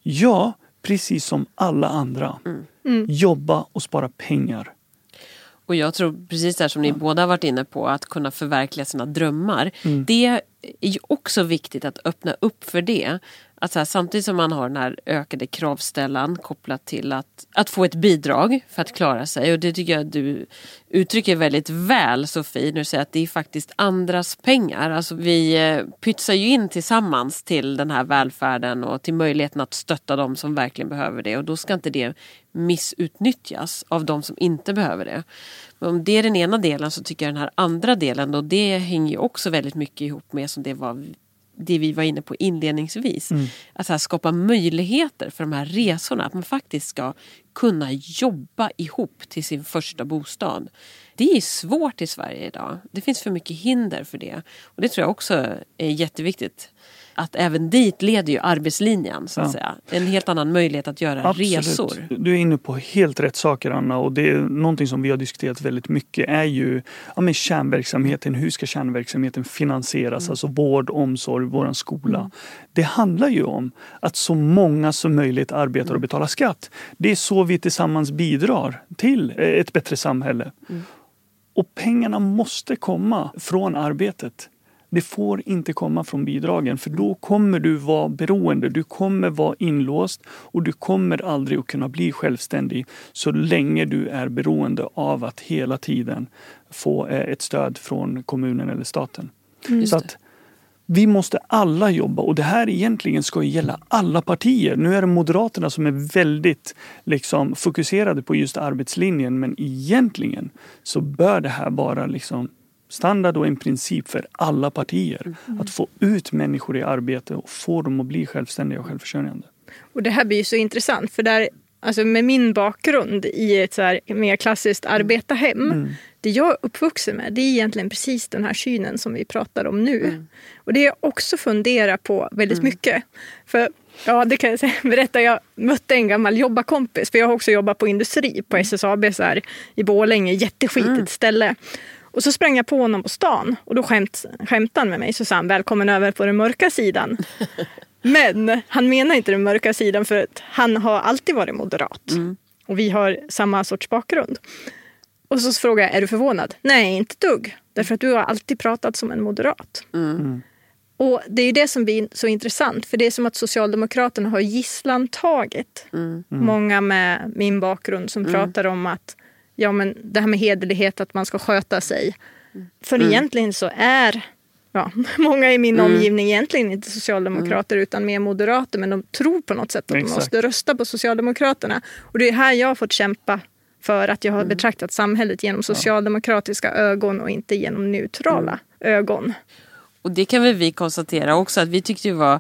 Ja, precis som alla andra. Jobba och spara pengar. Och jag tror precis det här som ni båda har varit inne på, att kunna förverkliga sina drömmar. Mm. Det är ju också viktigt att öppna upp för det. Att så här, samtidigt som man har den här ökade kravställan kopplat till att, att få ett bidrag för att klara sig. Och det tycker jag du uttrycker väldigt väl Sofie, när du säger att det är faktiskt andras pengar. Alltså vi eh, pytsar ju in tillsammans till den här välfärden och till möjligheten att stötta de som verkligen behöver det. Och då ska inte det missutnyttjas av de som inte behöver det. Men om det är den ena delen så tycker jag den här andra delen Och det hänger ju också väldigt mycket ihop med som det var det vi var inne på inledningsvis. Att här skapa möjligheter för de här resorna. Att man faktiskt ska kunna jobba ihop till sin första bostad. Det är svårt i Sverige idag. Det finns för mycket hinder för det. Och Det tror jag också är jätteviktigt. Att även dit leder ju arbetslinjen. Så att Ja. säga. En helt annan möjlighet att göra resor. Du är inne på helt rätt saker Anna och det är någonting som vi har diskuterat väldigt mycket är ju ja, men kärnverksamheten. Hur ska kärnverksamheten finansieras? Mm. Alltså vård, omsorg, våran skola. Det handlar ju om att så många som möjligt arbetar Mm. och betalar skatt. Det är så vi tillsammans bidrar till eh, ett bättre samhälle. Mm. Och pengarna måste komma från arbetet. Det får inte komma från bidragen för då kommer du vara beroende. Du kommer vara inlåst och du kommer aldrig att kunna bli självständig så länge du är beroende av att hela tiden få eh, ett stöd från kommunen eller staten. Just Så att vi måste alla jobba och det här egentligen ska gälla alla partier. Nu är det Moderaterna som är väldigt liksom, fokuserade på just arbetslinjen men egentligen så bör det här vara liksom standard och en princip för alla partier. Att få ut människor i arbete och få dem att bli självständiga och självförsörjande. Och det här blir ju så intressant för där, alltså med min bakgrund i ett så här mer klassiskt arbetarhem. Det jag är uppvuxen med det är egentligen precis den här synen som vi pratar om nu. Och det jag också funderar på väldigt mycket. För ja, det kan jag säga, berätta. Jag mötte en gammal jobbarkompis. För jag har också jobbat på industri på SSAB så här, i Borlänge. Jätteskitigt ställe. Och så sprang jag på honom på stan och då skämt, skämtade han med mig. Så sa han välkommen över på den mörka sidan. Men han menar inte den mörka sidan för att han har alltid varit moderat. Och vi har samma sorts bakgrund. Och så frågar jag, är du förvånad? Nej, inte dugg. Därför att du har alltid pratat som en moderat. Och det är ju det som blir så intressant. För det är som att Socialdemokraterna har gisslantagit många med min bakgrund som pratar om att ja, men det här med hederlighet, att man ska sköta sig. För egentligen så är ja, många i min omgivning egentligen inte socialdemokrater utan mer moderater. Men de tror på något sätt att de Exakt. måste rösta på Socialdemokraterna. Och det är här jag har fått kämpa för att jag har betraktat samhället genom socialdemokratiska ögon och inte genom neutrala ögon. Och det kan väl vi konstatera också att vi tyckte det var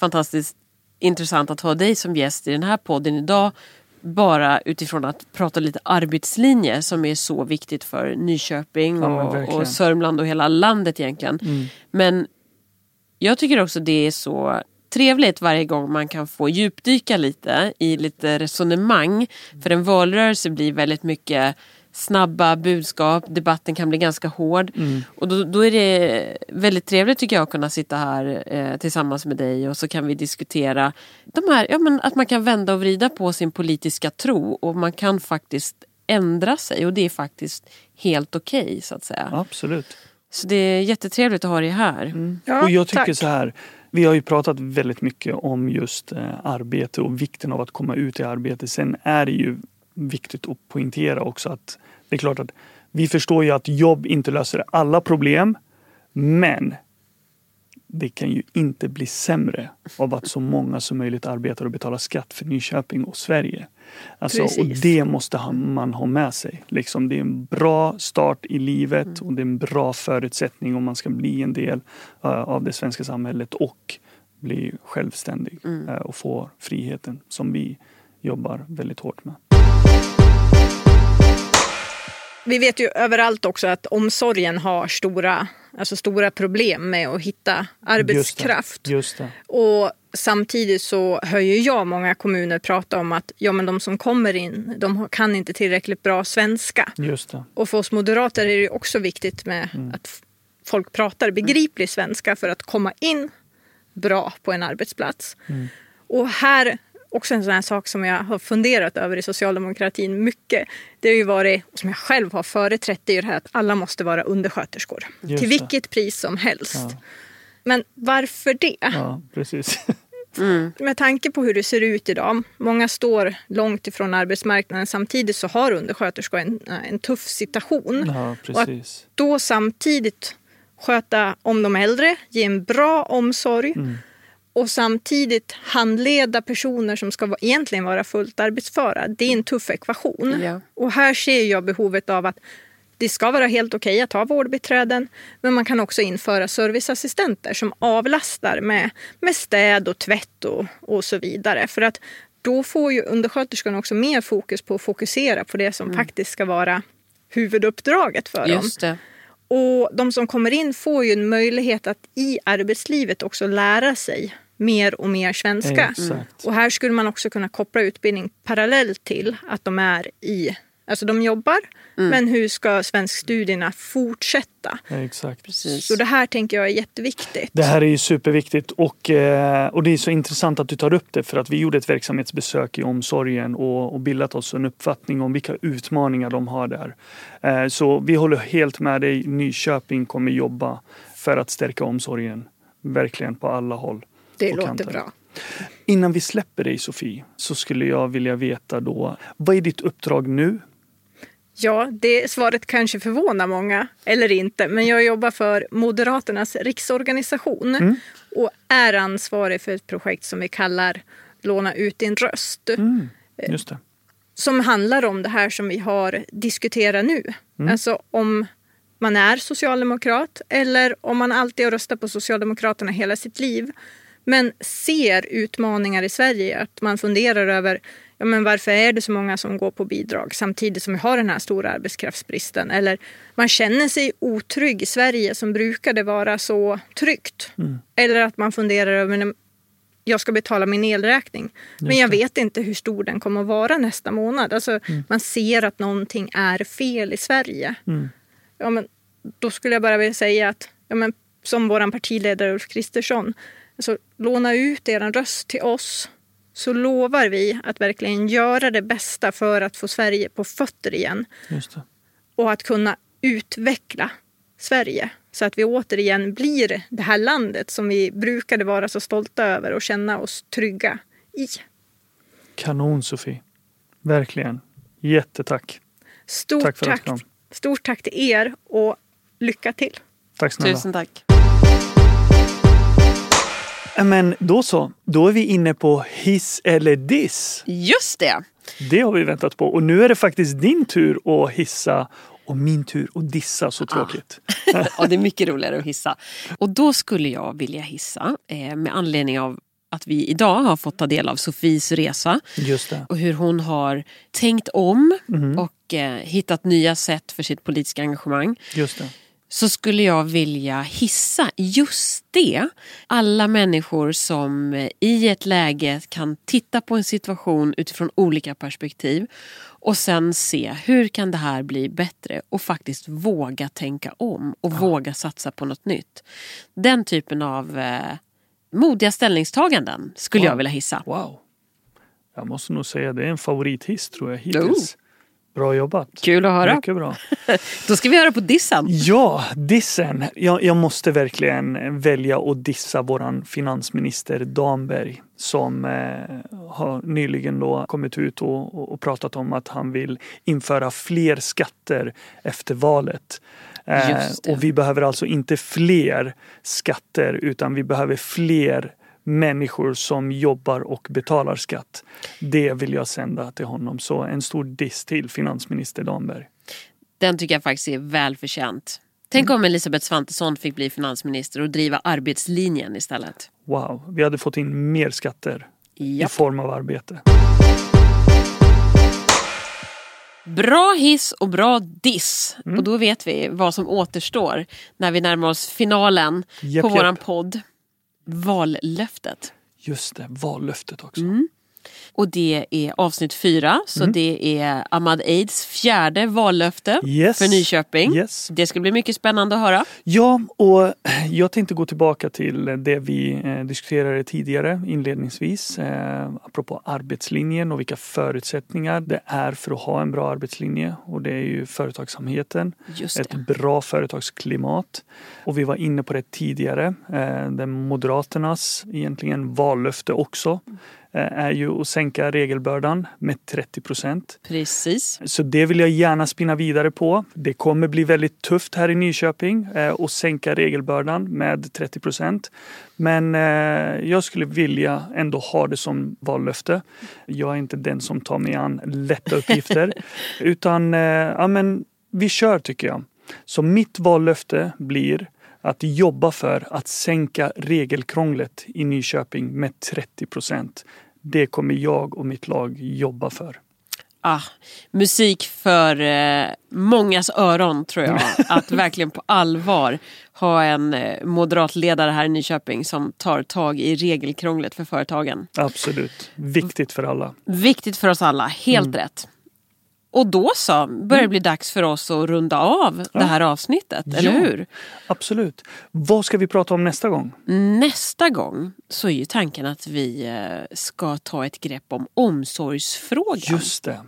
fantastiskt intressant att ha dig som gäst i den här podden idag. Bara utifrån att prata lite arbetslinje som är så viktigt för Nyköping Ja, och, verkligen. och Sörmland och hela landet egentligen. Men jag tycker också det är så trevligt varje gång man kan få djupdyka lite i lite resonemang. För en valrörelse blir väldigt mycket snabba budskap, debatten kan bli ganska hård. Och då, då är det väldigt trevligt tycker jag att kunna sitta här eh, tillsammans med dig och så kan vi diskutera de här, ja, men att man kan vända och vrida på sin politiska tro och man kan faktiskt ändra sig och det är faktiskt helt okej så att säga. Absolut. Så det är jättetrevligt att ha dig här. Ja, och jag tycker tack. så här. Vi har ju pratat väldigt mycket om just eh, arbete och vikten av att komma ut i arbete. Sen är det ju viktigt att poängtera också att det är klart att vi förstår ju att jobb inte löser alla problem. Men det kan ju inte bli sämre av att så många som möjligt arbetar och betalar skatt för Nyköping och Sverige. Alltså, och det måste man ha med sig. Liksom, det är en bra start i livet och det är en bra förutsättning om man ska bli en del eh, av det svenska samhället och bli självständig eh, och få friheten som vi jobbar väldigt hårt med. Vi vet ju överallt också att omsorgen har stora, alltså stora problem med att hitta arbetskraft. Just det. Och samtidigt så hör ju jag många kommuner prata om att ja, men de som kommer in de kan inte tillräckligt bra svenska. Just det. Och för oss moderater är det också viktigt med att f- folk pratar begriplig svenska för att komma in bra på en arbetsplats. Och här, också en sån här sak som jag har funderat över i socialdemokratin mycket. Det har ju varit, och som jag själv har företrätt, det är ju det här att alla måste vara undersköterskor. Just till det. vilket pris som helst. Ja. Men varför det? Ja, precis. Med tanke på hur det ser ut idag, många står långt ifrån arbetsmarknaden samtidigt så har undersköterskor en, en tuff situation. Ja, Och att då samtidigt sköta om de äldre, ge en bra omsorg och samtidigt handleda personer som ska egentligen vara fullt arbetsföra. Det är en tuff ekvation. Ja. Och här ser jag behovet av att det ska vara helt okej att ha vårdbiträden men man kan också införa serviceassistenter som avlastar med, med städ och tvätt och, och så vidare. För att då får ju undersköterskan också mer fokus på att fokusera på det som faktiskt ska vara huvuduppdraget för dem. Just det. Och de som kommer in får ju en möjlighet att i arbetslivet också lära sig mer och mer svenska. Exakt. Och här skulle man också kunna koppla utbildning parallellt till att de är i, alltså de jobbar, men hur ska svenskstudierna fortsätta? Exakt. Precis. Så det här tänker jag är jätteviktigt. Det här är ju superviktigt och, eh, och det är så intressant att du tar upp det för att vi gjorde ett verksamhetsbesök i omsorgen och, och bildat oss en uppfattning om vilka utmaningar de har där. Eh, så vi håller helt med dig. Nyköping kommer jobba för att stärka omsorgen. Verkligen på alla håll. Det låter kanter. bra. Innan vi släpper dig Sofie så skulle jag vilja veta då vad är ditt uppdrag nu? Ja, det svaret kanske förvånar många, eller inte. Men jag jobbar för Moderaternas riksorganisation och är ansvarig för ett projekt som vi kallar Låna ut din röst. Just det. Som handlar om det här som vi har diskuterat nu. Alltså om man är socialdemokrat eller om man alltid har röstat på Socialdemokraterna hela sitt liv men ser utmaningar i Sverige. Att man funderar över ja, men varför är det så många som går på bidrag samtidigt som vi har den här stora arbetskraftsbristen. Eller man känner sig otrygg i Sverige som brukade vara så tryggt. Eller att man funderar över men jag ska betala min elräkning. Men jag vet inte hur stor den kommer att vara nästa månad. Alltså, Man ser att någonting är fel i Sverige. Ja, men då skulle jag bara vilja säga att ja, men, som vår partiledare Ulf Kristersson, alltså, låna ut er röst till oss så lovar vi att verkligen göra det bästa för att få Sverige på fötter igen Just det. och att kunna utveckla Sverige så att vi återigen blir det här landet som vi brukade vara så stolta över och känna oss trygga i. Kanon Sofie. Verkligen. Jättetack. Stort Tack tack, stort tack till er och lycka till! Tack snälla. Tusen tack. Men då så, då är vi inne på hiss eller diss. Just det. Det har vi väntat på och nu är det faktiskt din tur att hissa och min tur att dissa. Så tråkigt. Ja, det är mycket roligare att hissa. Och då skulle jag vilja hissa eh, med anledning av att vi idag har fått ta del av Sofies resa och hur hon har tänkt om och eh, hittat nya sätt för sitt politiska engagemang. Just det. Så skulle jag vilja hissa just det. Alla människor som eh, i ett läge kan titta på en situation utifrån olika perspektiv och sen se hur kan det här bli bättre och faktiskt våga tänka om och våga satsa på något nytt. Den typen av eh, modiga ställningstaganden skulle Wow. jag vilja hissa. Wow. Jag måste nog säga det är en favorithiss tror jag hittills. Bra jobbat. Kul att höra. Mycket bra. Då ska vi höra på dissen. Ja, dissen. Jag, jag måste verkligen välja att dissa våran finansminister Damberg som eh, har nyligen då kommit ut och, och, pratat om att han vill införa fler skatter efter valet. Eh, och vi behöver alltså inte fler skatter utan vi behöver fler människor som jobbar och betalar skatt. Det vill jag sända till honom. Så en stor diss till finansminister Damberg. Den tycker jag faktiskt är välförtjänt. Tänk om Elisabeth Svantesson fick bli finansminister och driva arbetslinjen istället. Wow, vi hade fått in mer skatter i Japp. form av arbete. Bra hiss och bra diss. Mm. Och då vet vi vad som återstår när vi närmar oss finalen Japp, på japp. våran podd. Vallöftet. Just det, vallöftet också. Mm. Och det är avsnitt fyra, så Mm. det är Ahmad Aids fjärde vallöfte Yes. för Nyköping. Yes. Det ska bli mycket spännande att höra. Ja, och jag tänkte gå tillbaka till det vi eh, diskuterade tidigare inledningsvis. Eh, apropå arbetslinjen och vilka förutsättningar det är för att ha en bra arbetslinje. Och det är ju företagsamheten, ett bra företagsklimat. Och vi var inne på det tidigare. Eh, det Moderaternas egentligen vallöfte också är ju att sänka regelbördan med 30 procent. Precis. Så det vill jag gärna spinna vidare på. Det kommer bli väldigt tufft här i Nyköping eh, att sänka regelbördan med 30 procent. Men eh, jag skulle vilja ändå ha det som vallöfte. Jag är inte den som tar mig an lätta uppgifter. utan eh, ja, men vi kör tycker jag. Så mitt vallöfte blir att jobba för att sänka regelkrånglet i Nyköping med 30 procent. Det kommer jag och mitt lag jobba för. Ah, musik för eh, mångas öron tror jag. Att verkligen på allvar ha en eh, moderatledare här i Nyköping som tar tag i regelkrånglet för företagen. Absolut. Viktigt för alla. Viktigt för oss alla, helt rätt. Och då så börjar det bli dags för oss att runda av det här avsnittet, eller Ja. hur? Absolut. Vad ska vi prata om nästa gång? Nästa gång så är ju tanken att vi eh, ska ta ett grepp om omsorgsfrågan. Just det.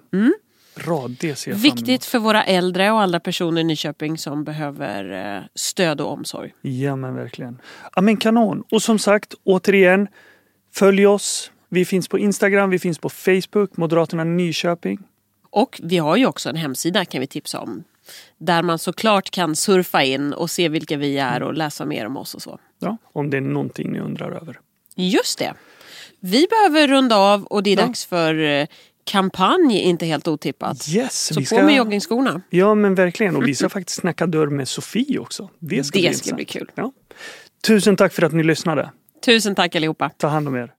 Bra, det ser jag. Viktigt för våra äldre och alla personer i Nyköping som behöver eh, stöd och omsorg. Ja men verkligen. Ja men kanon. Och som sagt, återigen, följ oss. Vi finns på Instagram, vi finns på Facebook, Moderaterna Nyköping. Och vi har ju också en hemsida kan vi tipsa om. Där man såklart kan surfa in och se vilka vi är och läsa mer om oss och så. Ja, om det är någonting ni undrar över. Just det. Vi behöver runda av och det är Ja. dags för eh, kampanj, inte helt otippat. Yes, Så på ska... med joggingskorna. Ja men verkligen. Och vi ska faktiskt snacka dörr med Sofie också. Det ska, Det bli, ska bli kul. Ja. Tusen tack för att ni lyssnade. Tusen tack allihopa. Ta hand om er.